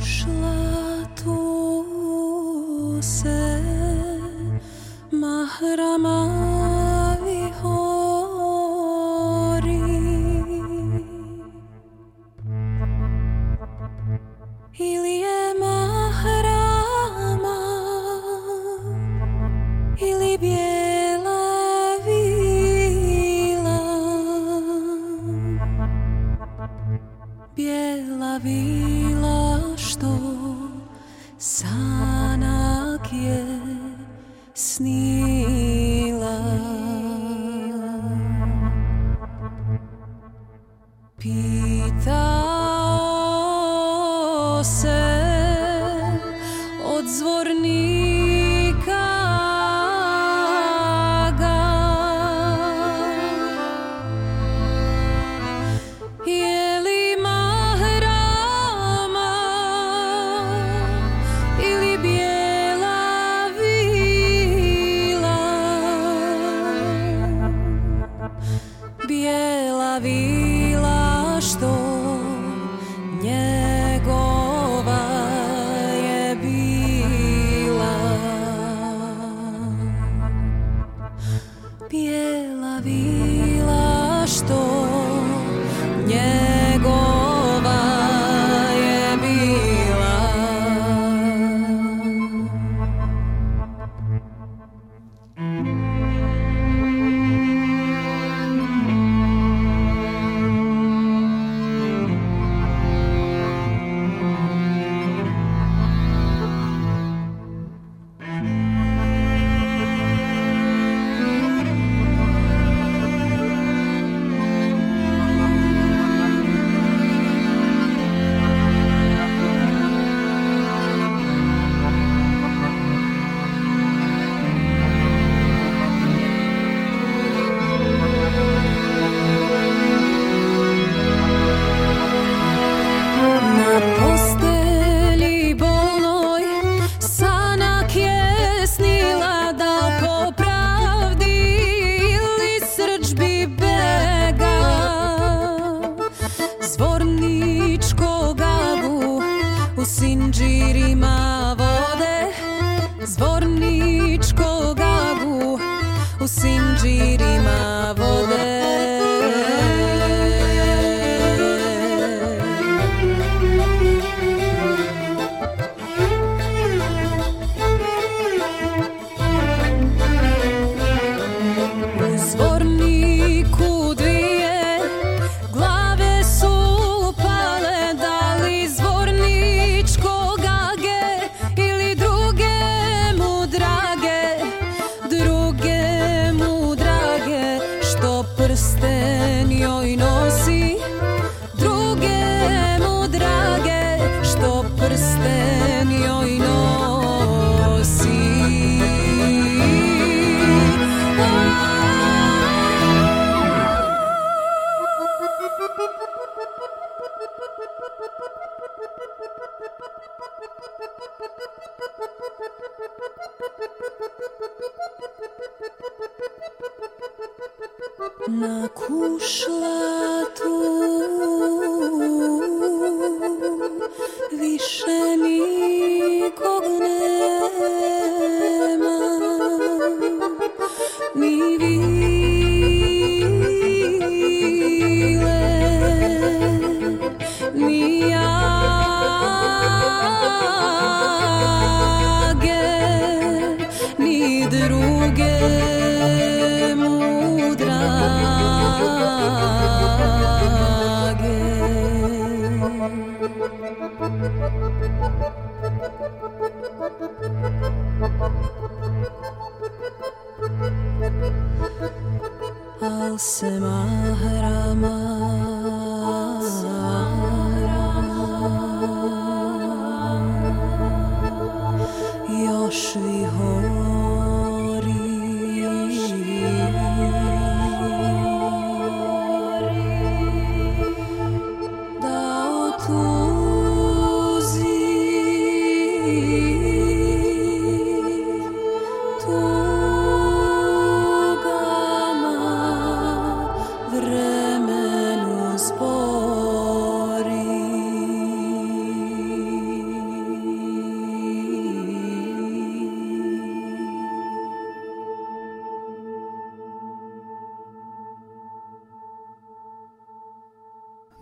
说。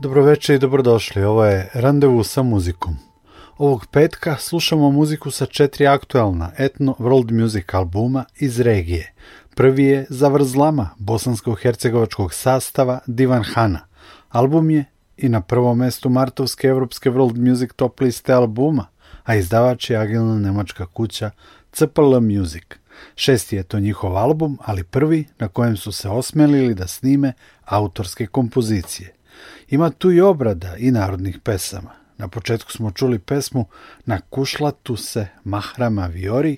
Dobroveče i dobrodošli. Ovo je Randevu sa muzikom. Ovog petka slušamo muziku sa četiri aktuelna etno world music albuma iz regije. Prvi je Zavrzlama bosansko-hercegovačkog sastava Divan Hana. Album je i na prvom mestu martovske evropske world music top liste albuma, a izdavač je agilna nemačka kuća CPL Music. Šesti je to njihov album, ali prvi na kojem su se osmelili da snime autorske kompozicije. Ima tu i obrada i narodnih pesama. Na početku smo čuli pesmu Na kušlatu se Mahrama Viori,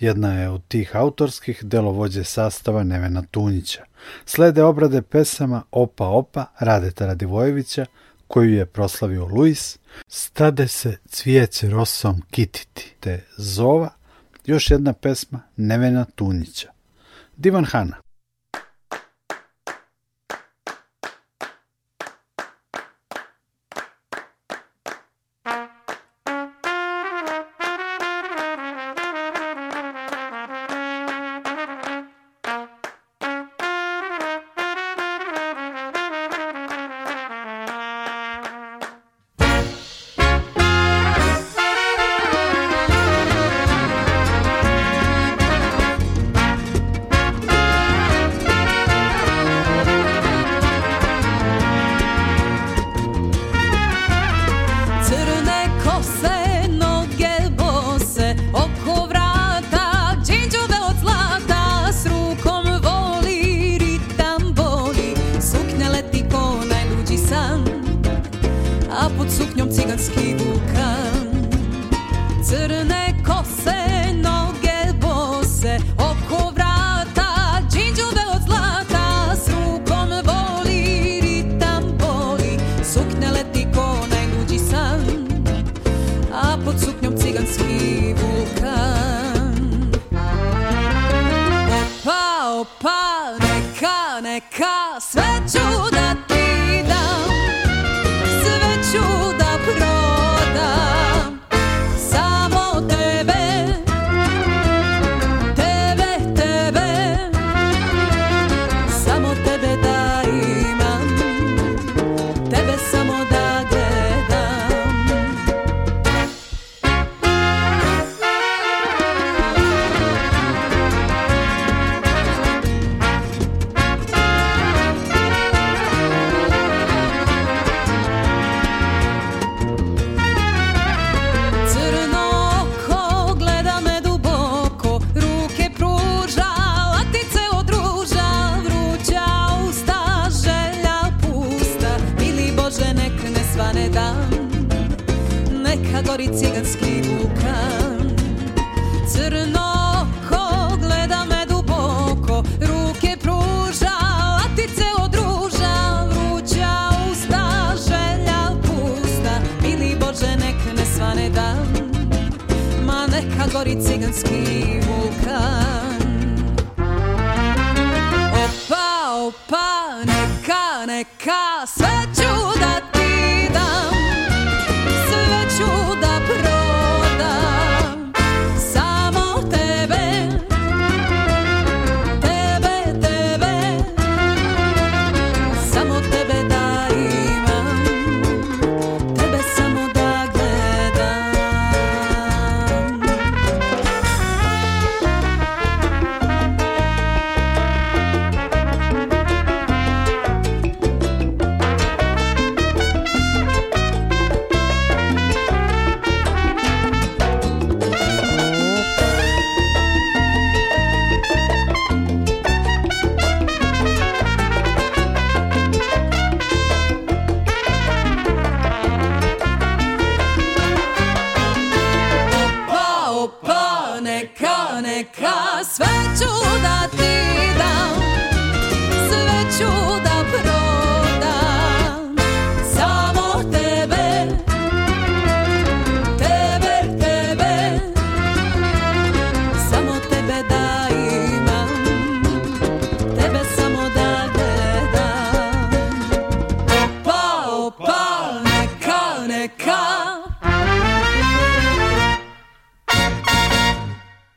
jedna je od tih autorskih delovođe sastava Nevena Tunjića. Slede obrade pesama Opa Opa Radeta Radivojevića, koju je proslavio Luis, Stade se cvijeće rosom kititi, te Zova, još jedna pesma Nevena Tunjića. Divan Hana.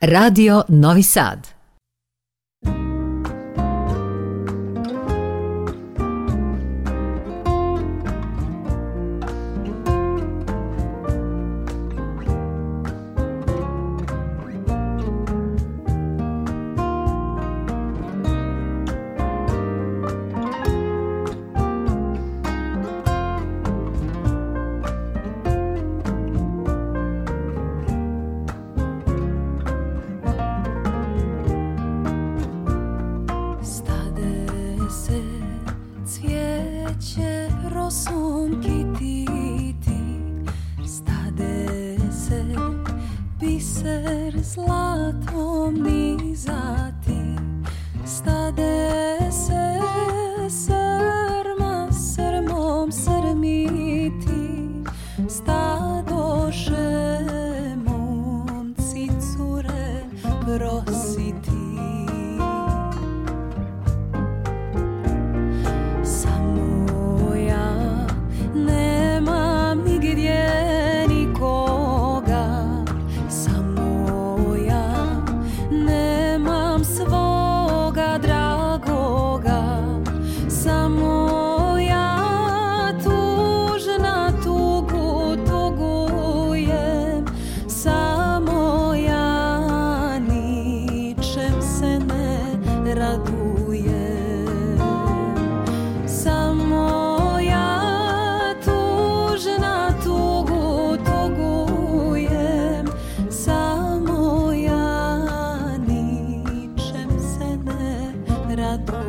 Radio Novi Sad. know.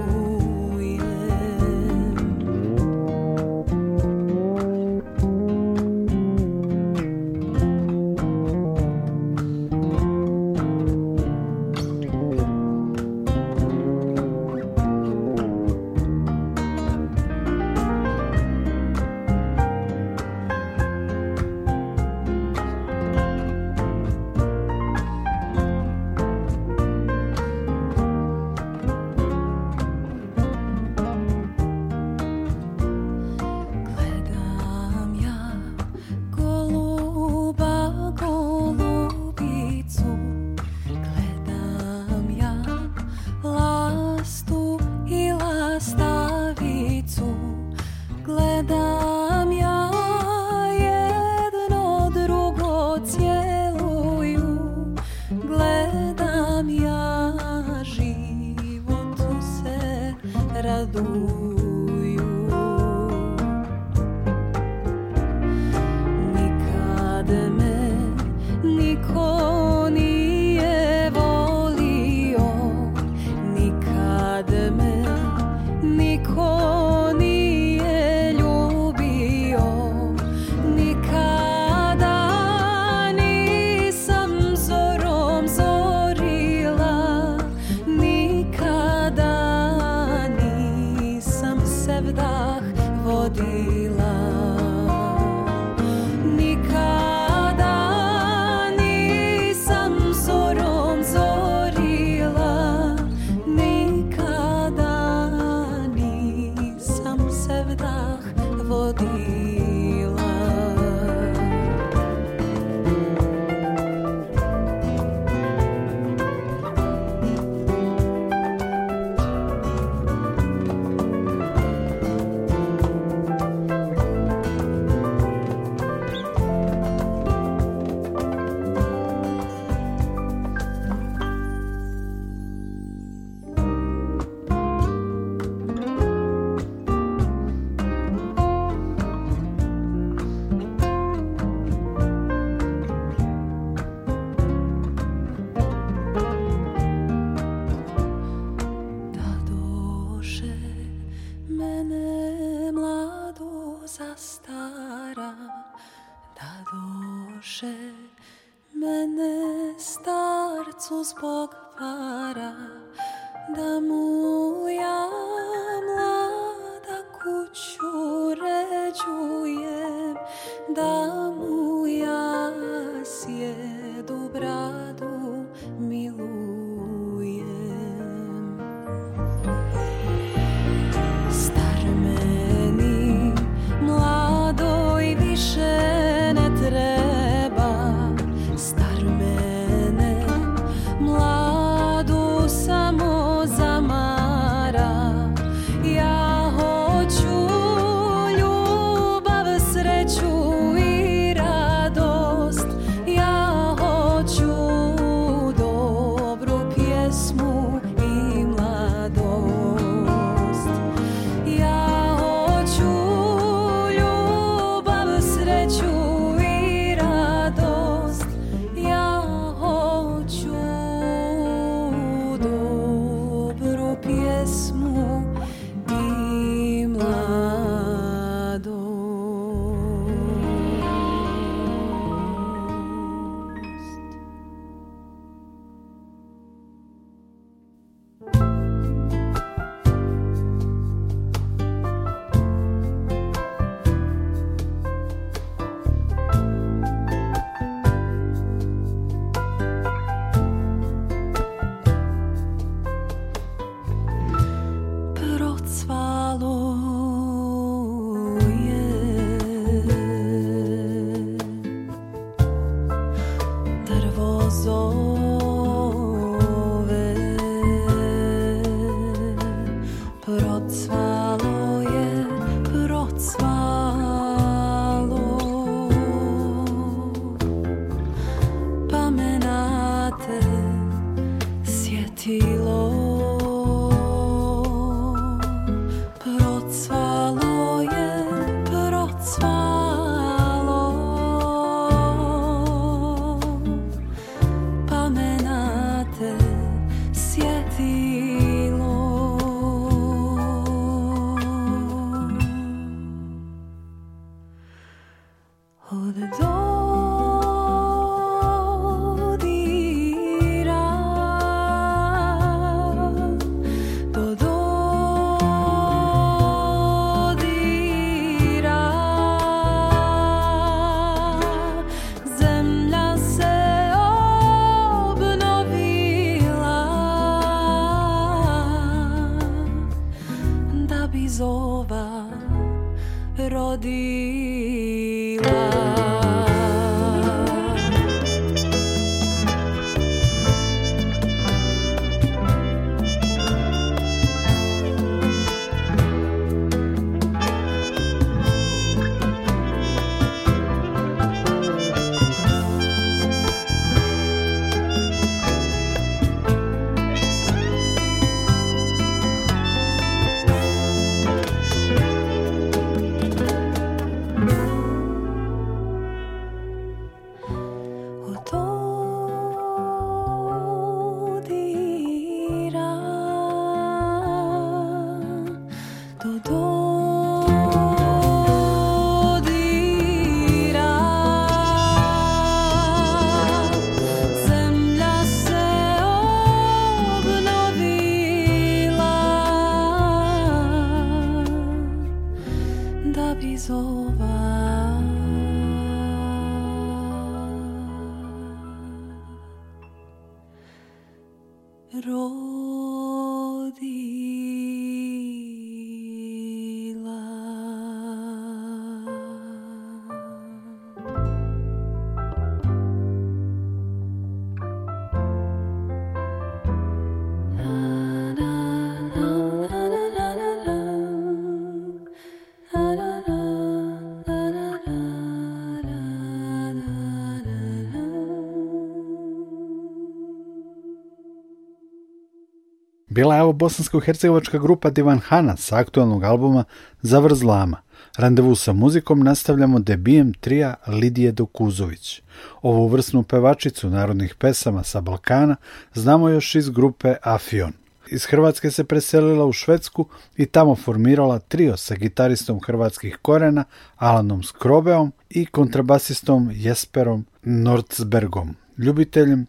bila je ovo bosansko-hercegovačka grupa Divan Hana sa aktualnog albuma Zavrzlama. Randevu sa muzikom nastavljamo debijem trija Lidije Dokuzović. Ovu vrsnu pevačicu narodnih pesama sa Balkana znamo još iz grupe Afion. Iz Hrvatske se preselila u Švedsku i tamo formirala trio sa gitaristom hrvatskih korena Alanom Skrobeom i kontrabasistom Jesperom Nordsbergom, ljubiteljem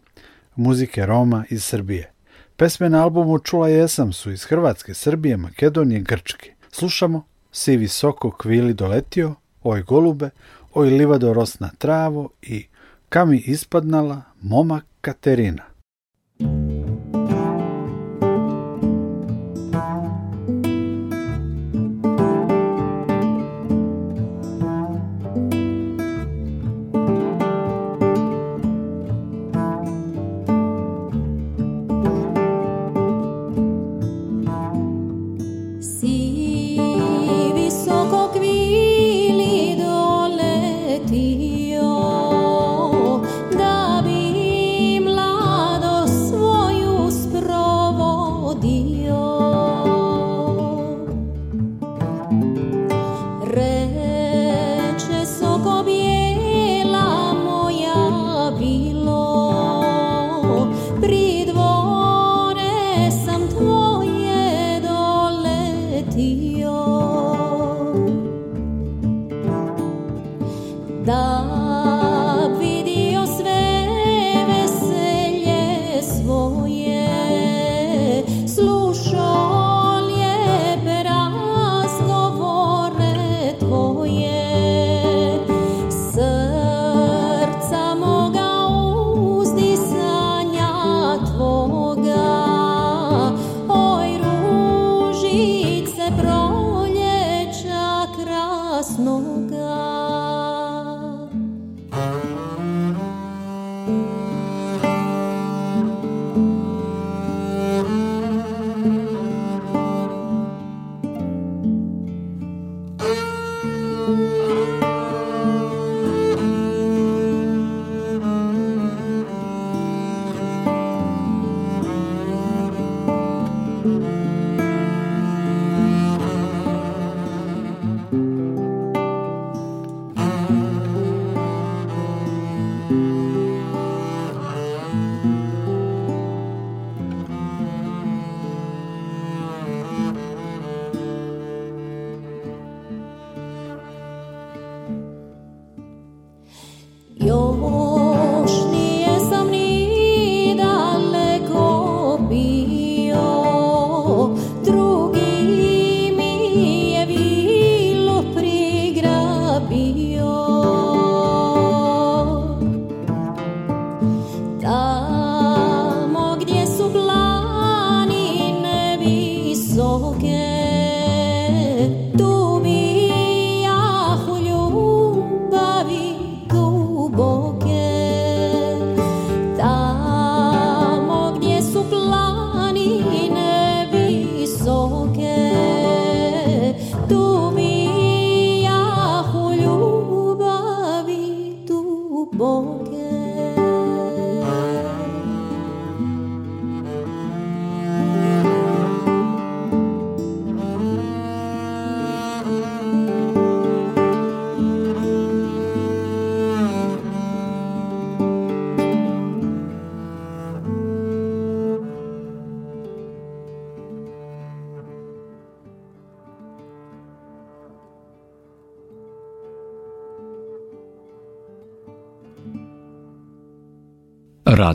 muzike Roma iz Srbije. Pesme na albumu Čula jesam su iz Hrvatske, Srbije, Makedonije, Grčke. Slušamo Sivi soko kvili doletio, oj golube, oj livado rosna travo i Kami ispadnala momak Katerina.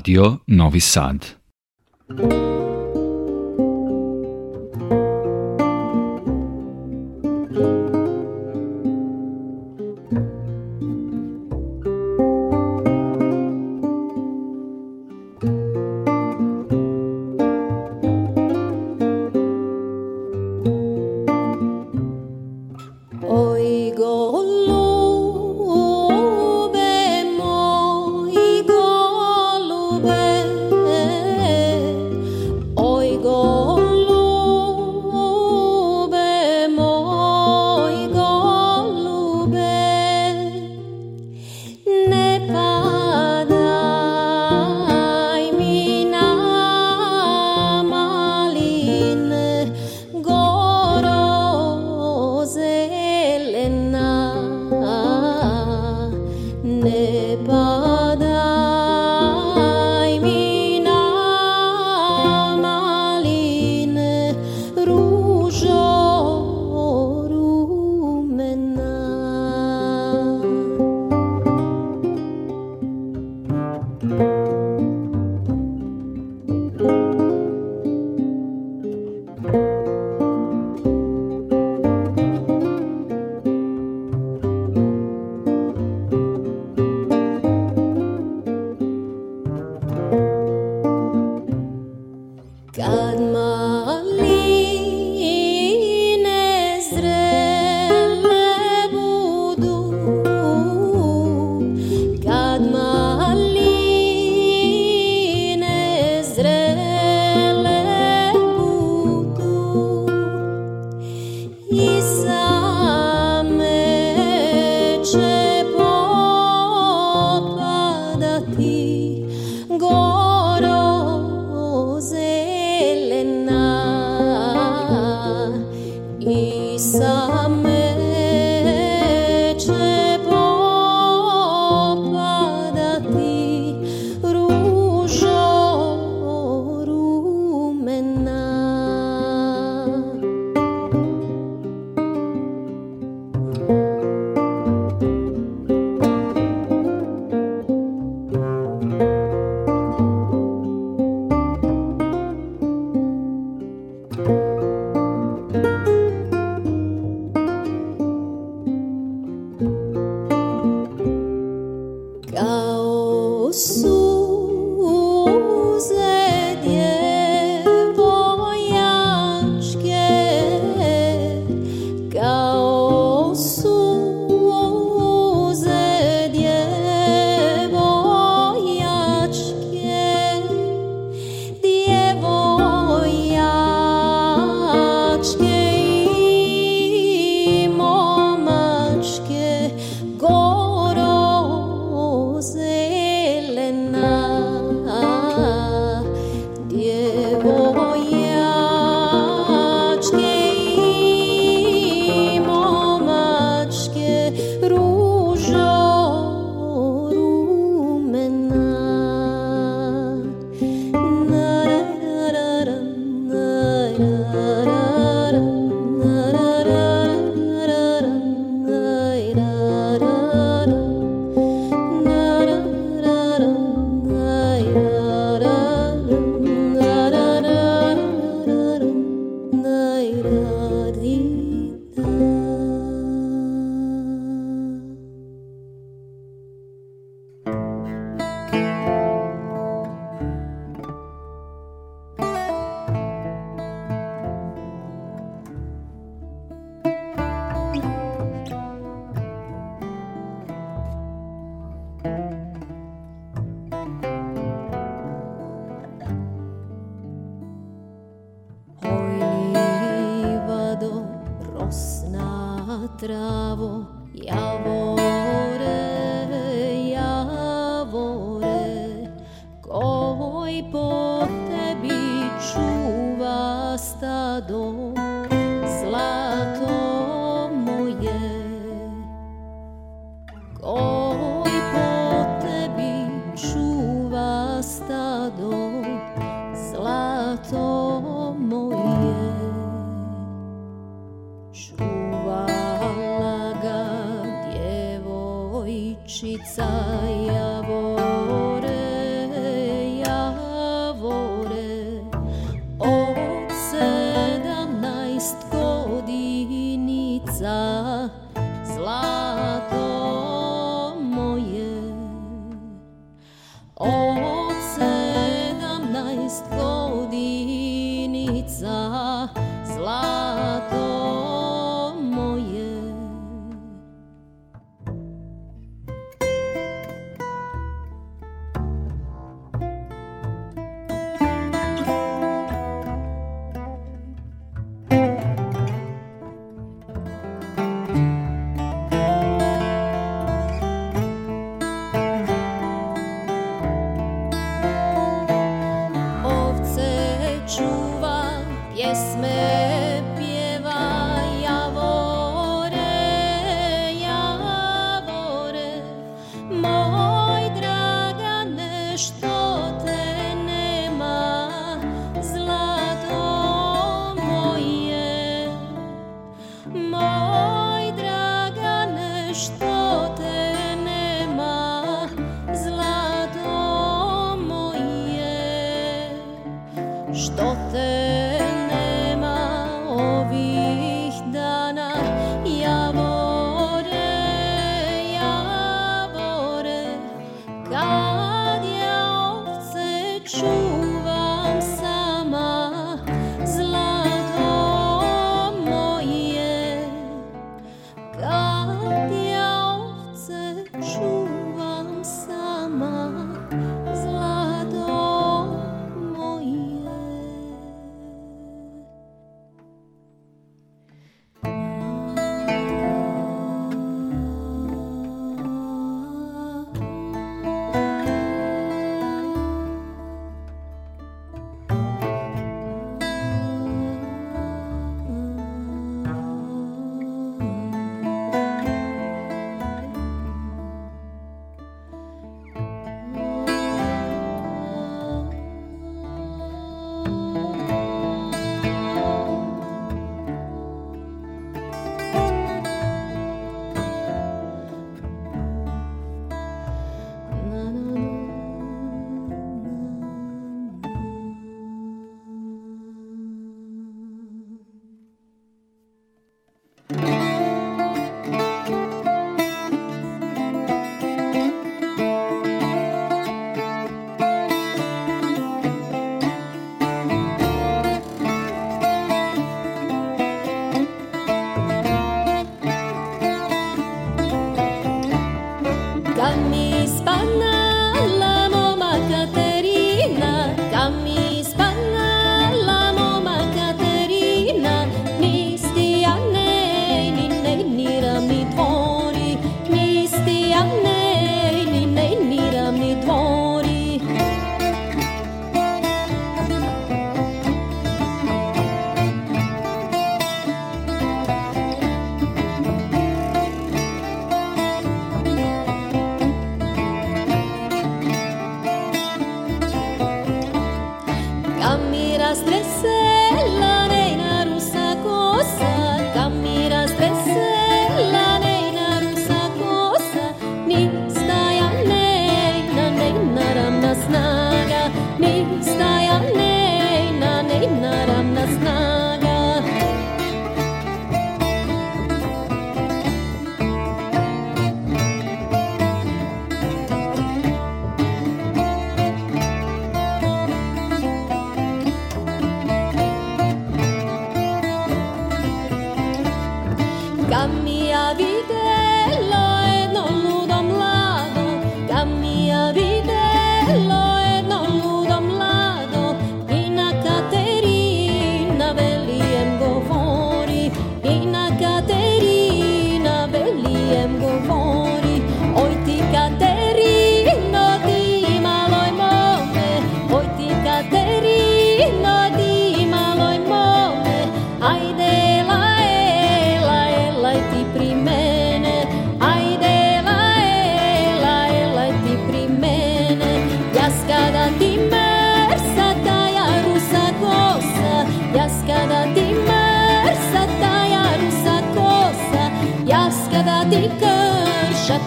Radio Novi Sad.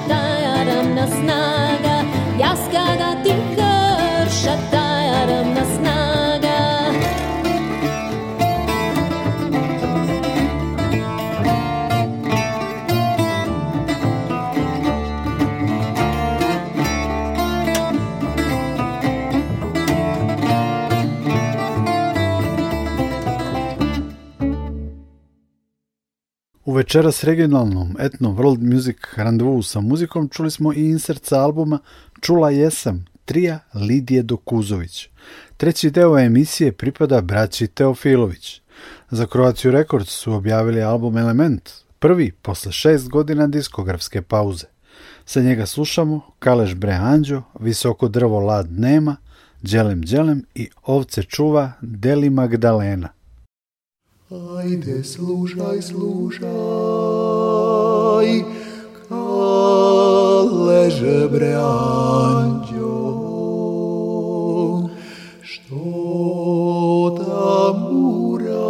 Adam nas nas U večeras regionalnom Etno World Music randevu sa muzikom čuli smo i insert sa albuma Čula jesam, trija Lidije Dokuzović. Treći deo emisije pripada braći Teofilović. Za Croatiju Records su objavili album Element, prvi posle šest godina diskografske pauze. Sa njega slušamo Kaleš Bre Anđo, Visoko drvo lad nema, Đelem Đelem i Ovce čuva Deli Magdalena. Ajde, slušaj, slušaj, leže bre anđo, što tambura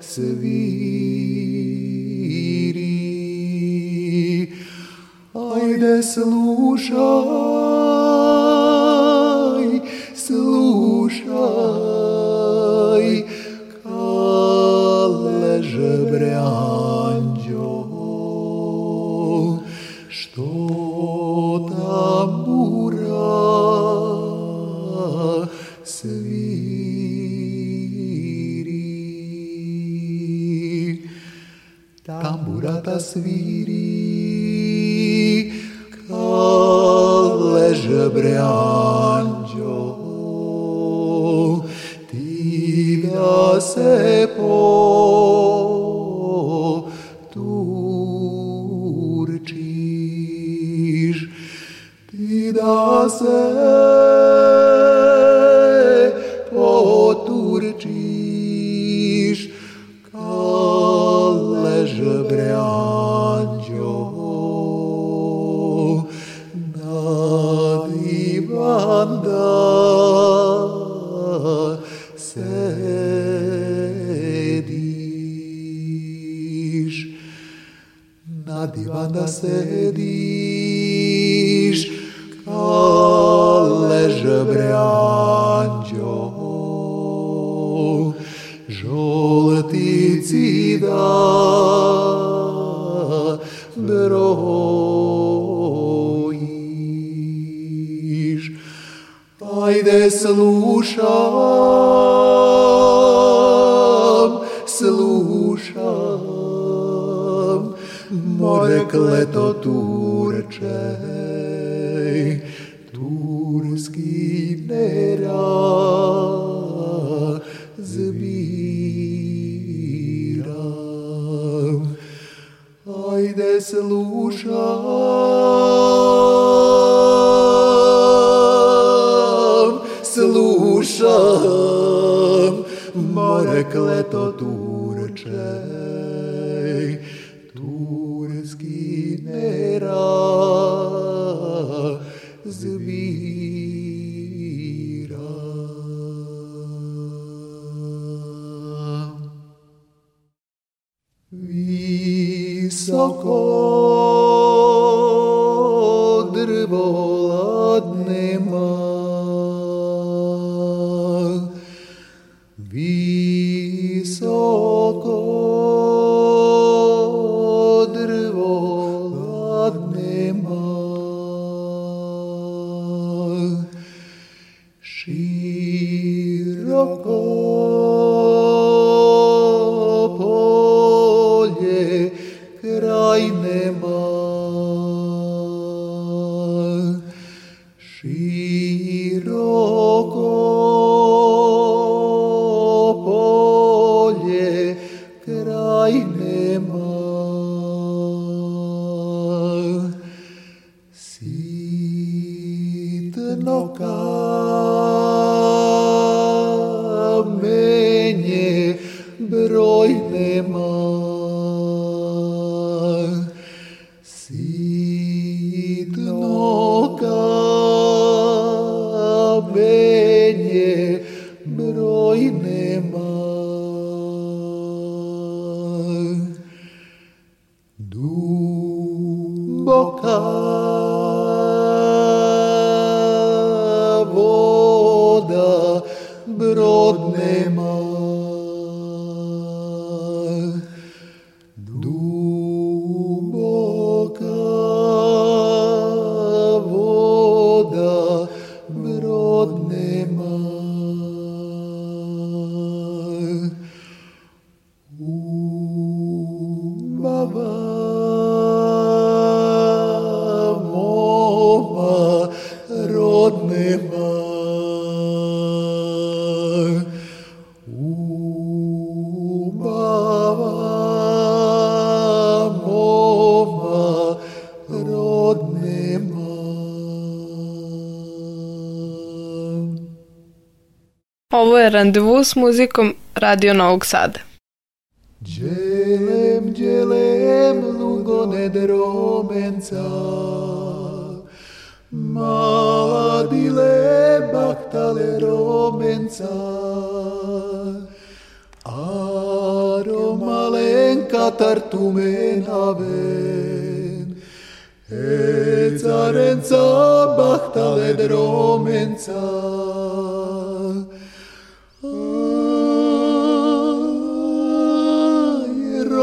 sviri. Ajde, slušaj, Ajde slušam, slušam, more kleto turčej, turski nera zbiram. Ajde slušam, pekle to tu kamenje broj nema. Randevu s muzikom Radio Novog Sada. Đelem, đelem, lugo nedromenca, mala dile baktale romenca, aromalenka tartumenaven, etzarenca baktale dromenca.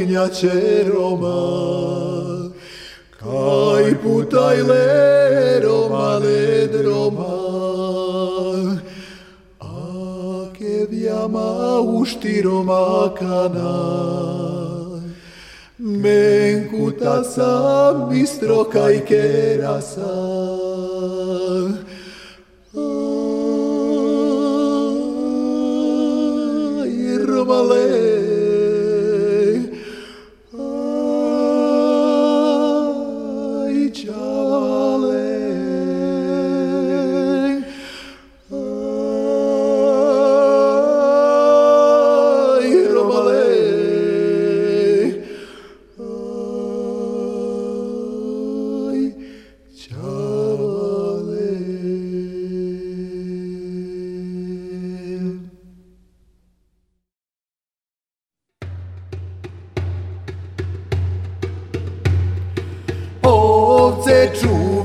kňače Roman. Kaj putaj le Romane a Ake viama ušti Romakana. Men kutasam bistrokai kerasa.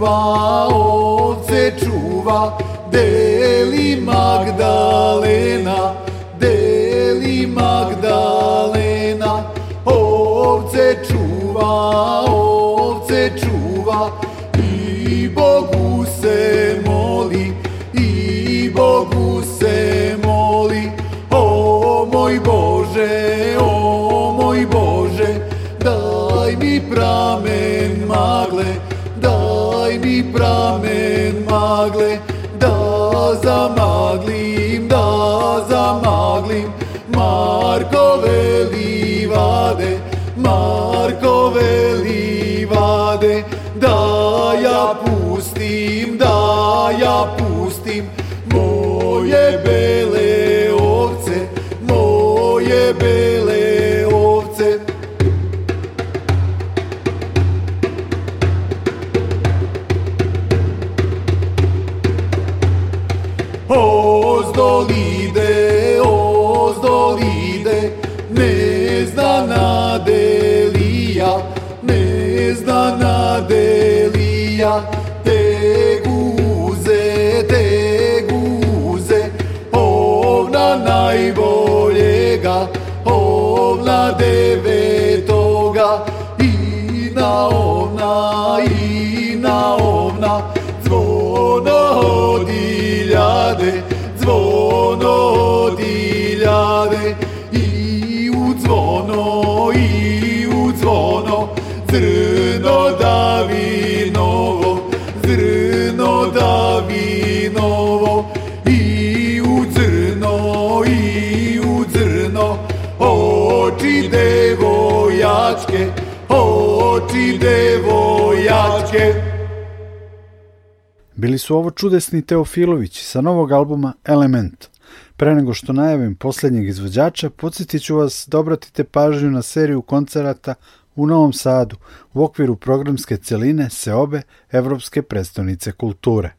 čuva, ovce čuva, deli magda. Markove livade, Markove livade, da ja pustim, da ja pustim moje bele via te guze, te guze Ovna najboljega, ovna devetoga I na ovna, i na ovna bili su ovo čudesni Teofilović sa novog albuma Element. Pre nego što najavim poslednjeg izvođača, podsjetit ću vas da obratite pažnju na seriju koncerata u Novom Sadu u okviru programske celine Seobe Evropske predstavnice kulture.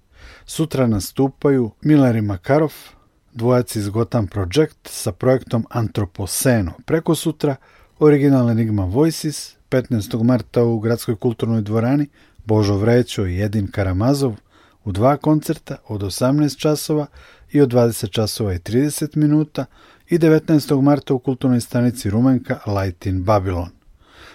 Sutra nastupaju Milari Makarov, dvojac iz Gotham Project sa projektom Antropoceno. Preko sutra original Enigma Voices 15. marta u Gradskoj kulturnoj dvorani Božo Vrećo i Edin Karamazov u dva koncerta od 18 časova i od 20 časova i 30 minuta i 19. marta u kulturnoj stanici Rumenka Light in Babylon.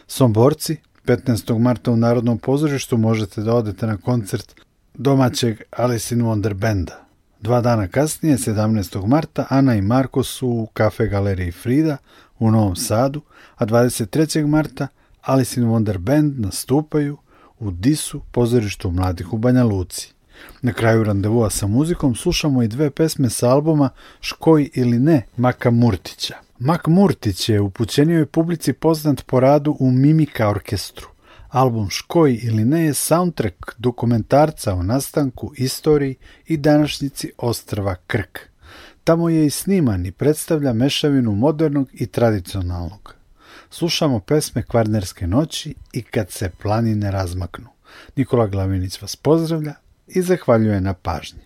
Somborci, 15. marta u Narodnom pozorištu možete da odete na koncert domaćeg Alice in Wonder Benda. Dva dana kasnije, 17. marta, Ana i Marko su u Kafe Galeriji Frida u Novom Sadu, a 23. marta Alice in Wonder Band nastupaju u Disu pozorištu mladih u Banja Luci. Na kraju randevua sa muzikom slušamo i dve pesme sa albuma Škoj ili ne Maka Murtića. Mak Murtić je upućenijoj publici poznat po radu u Mimika orkestru. Album Škoj ili ne je soundtrack dokumentarca o nastanku, istoriji i današnjici ostrva Krk. Tamo je i sniman i predstavlja mešavinu modernog i tradicionalnog. Slušamo pesme Kvarnerske noći i Kad se planine razmaknu. Nikola Glavinić vas pozdravlja, i zahvaljuje na pažnji.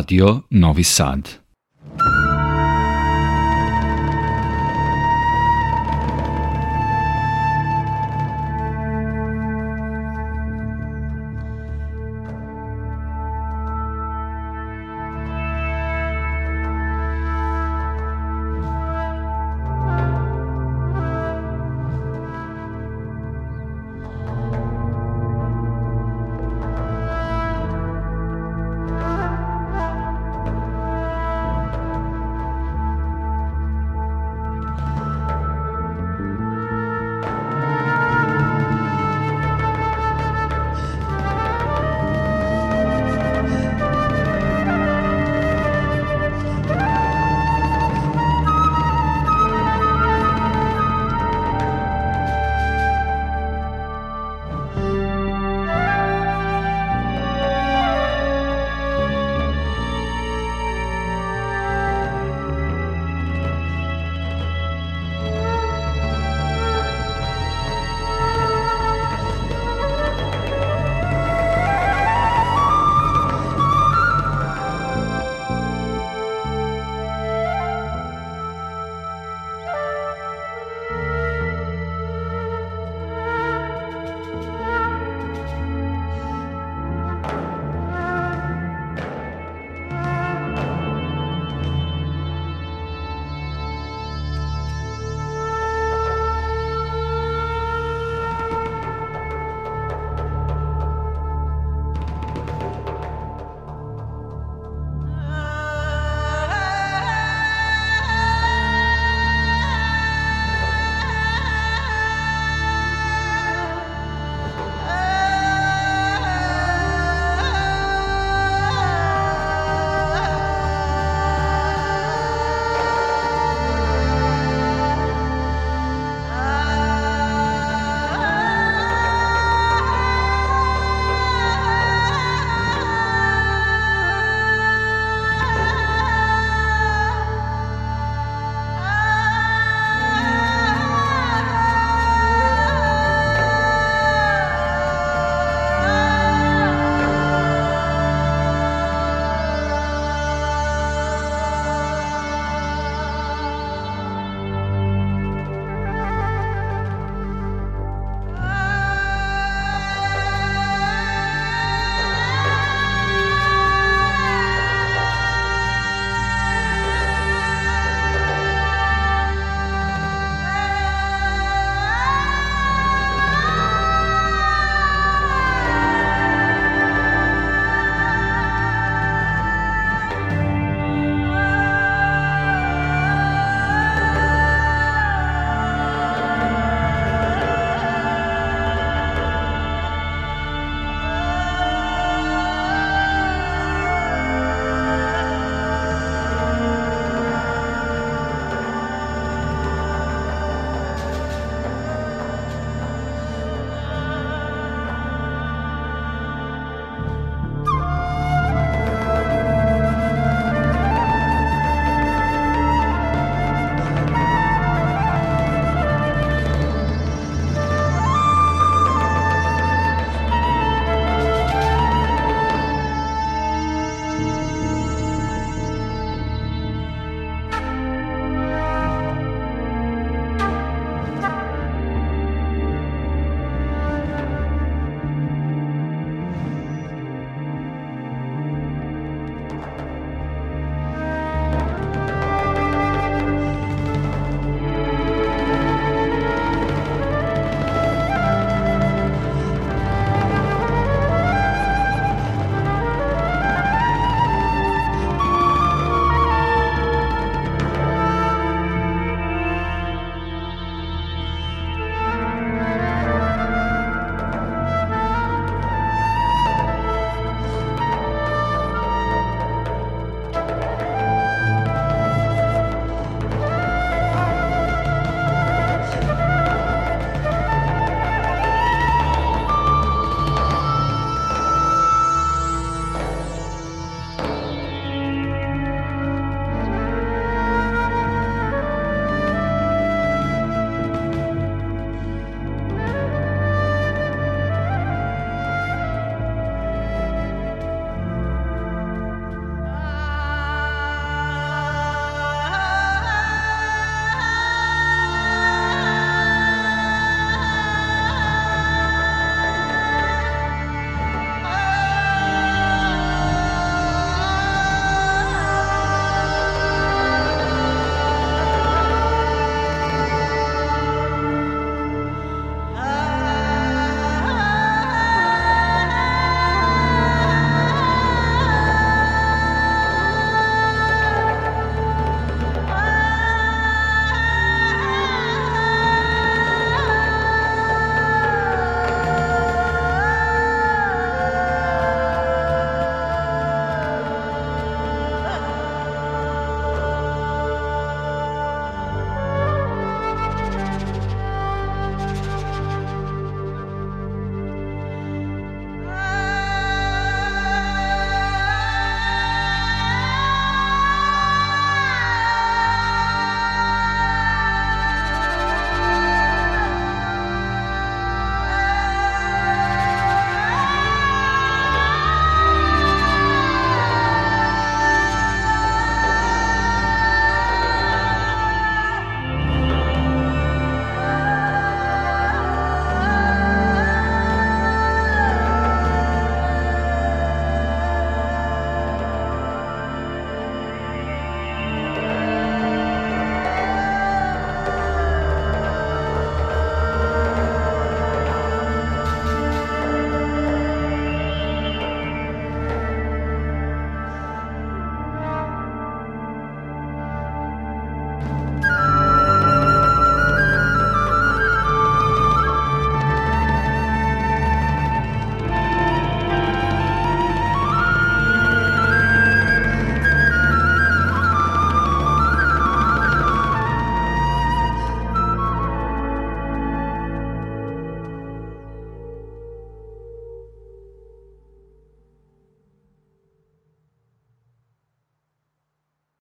Radio Novi Sad.